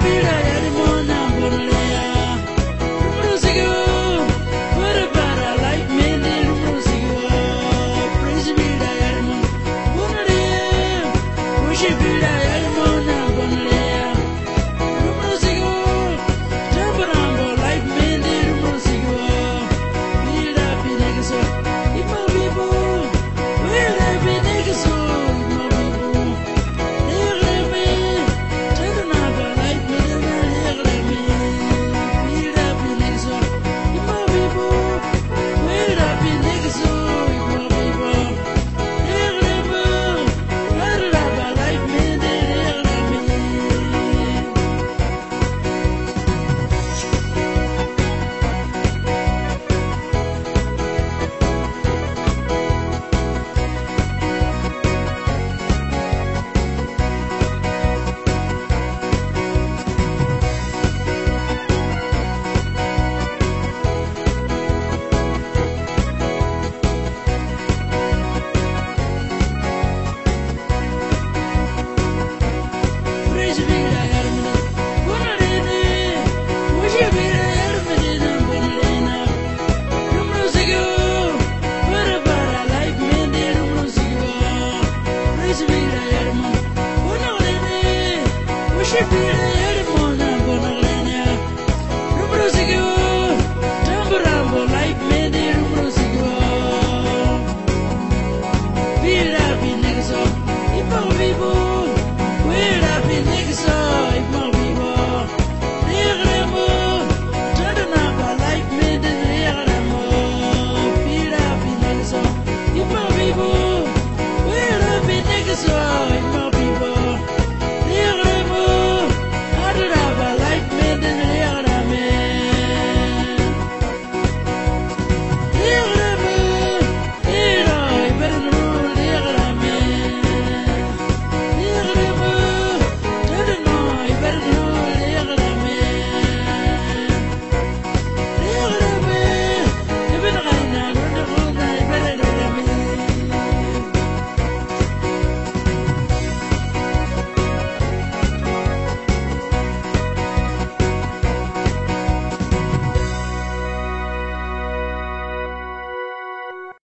happy 是别人。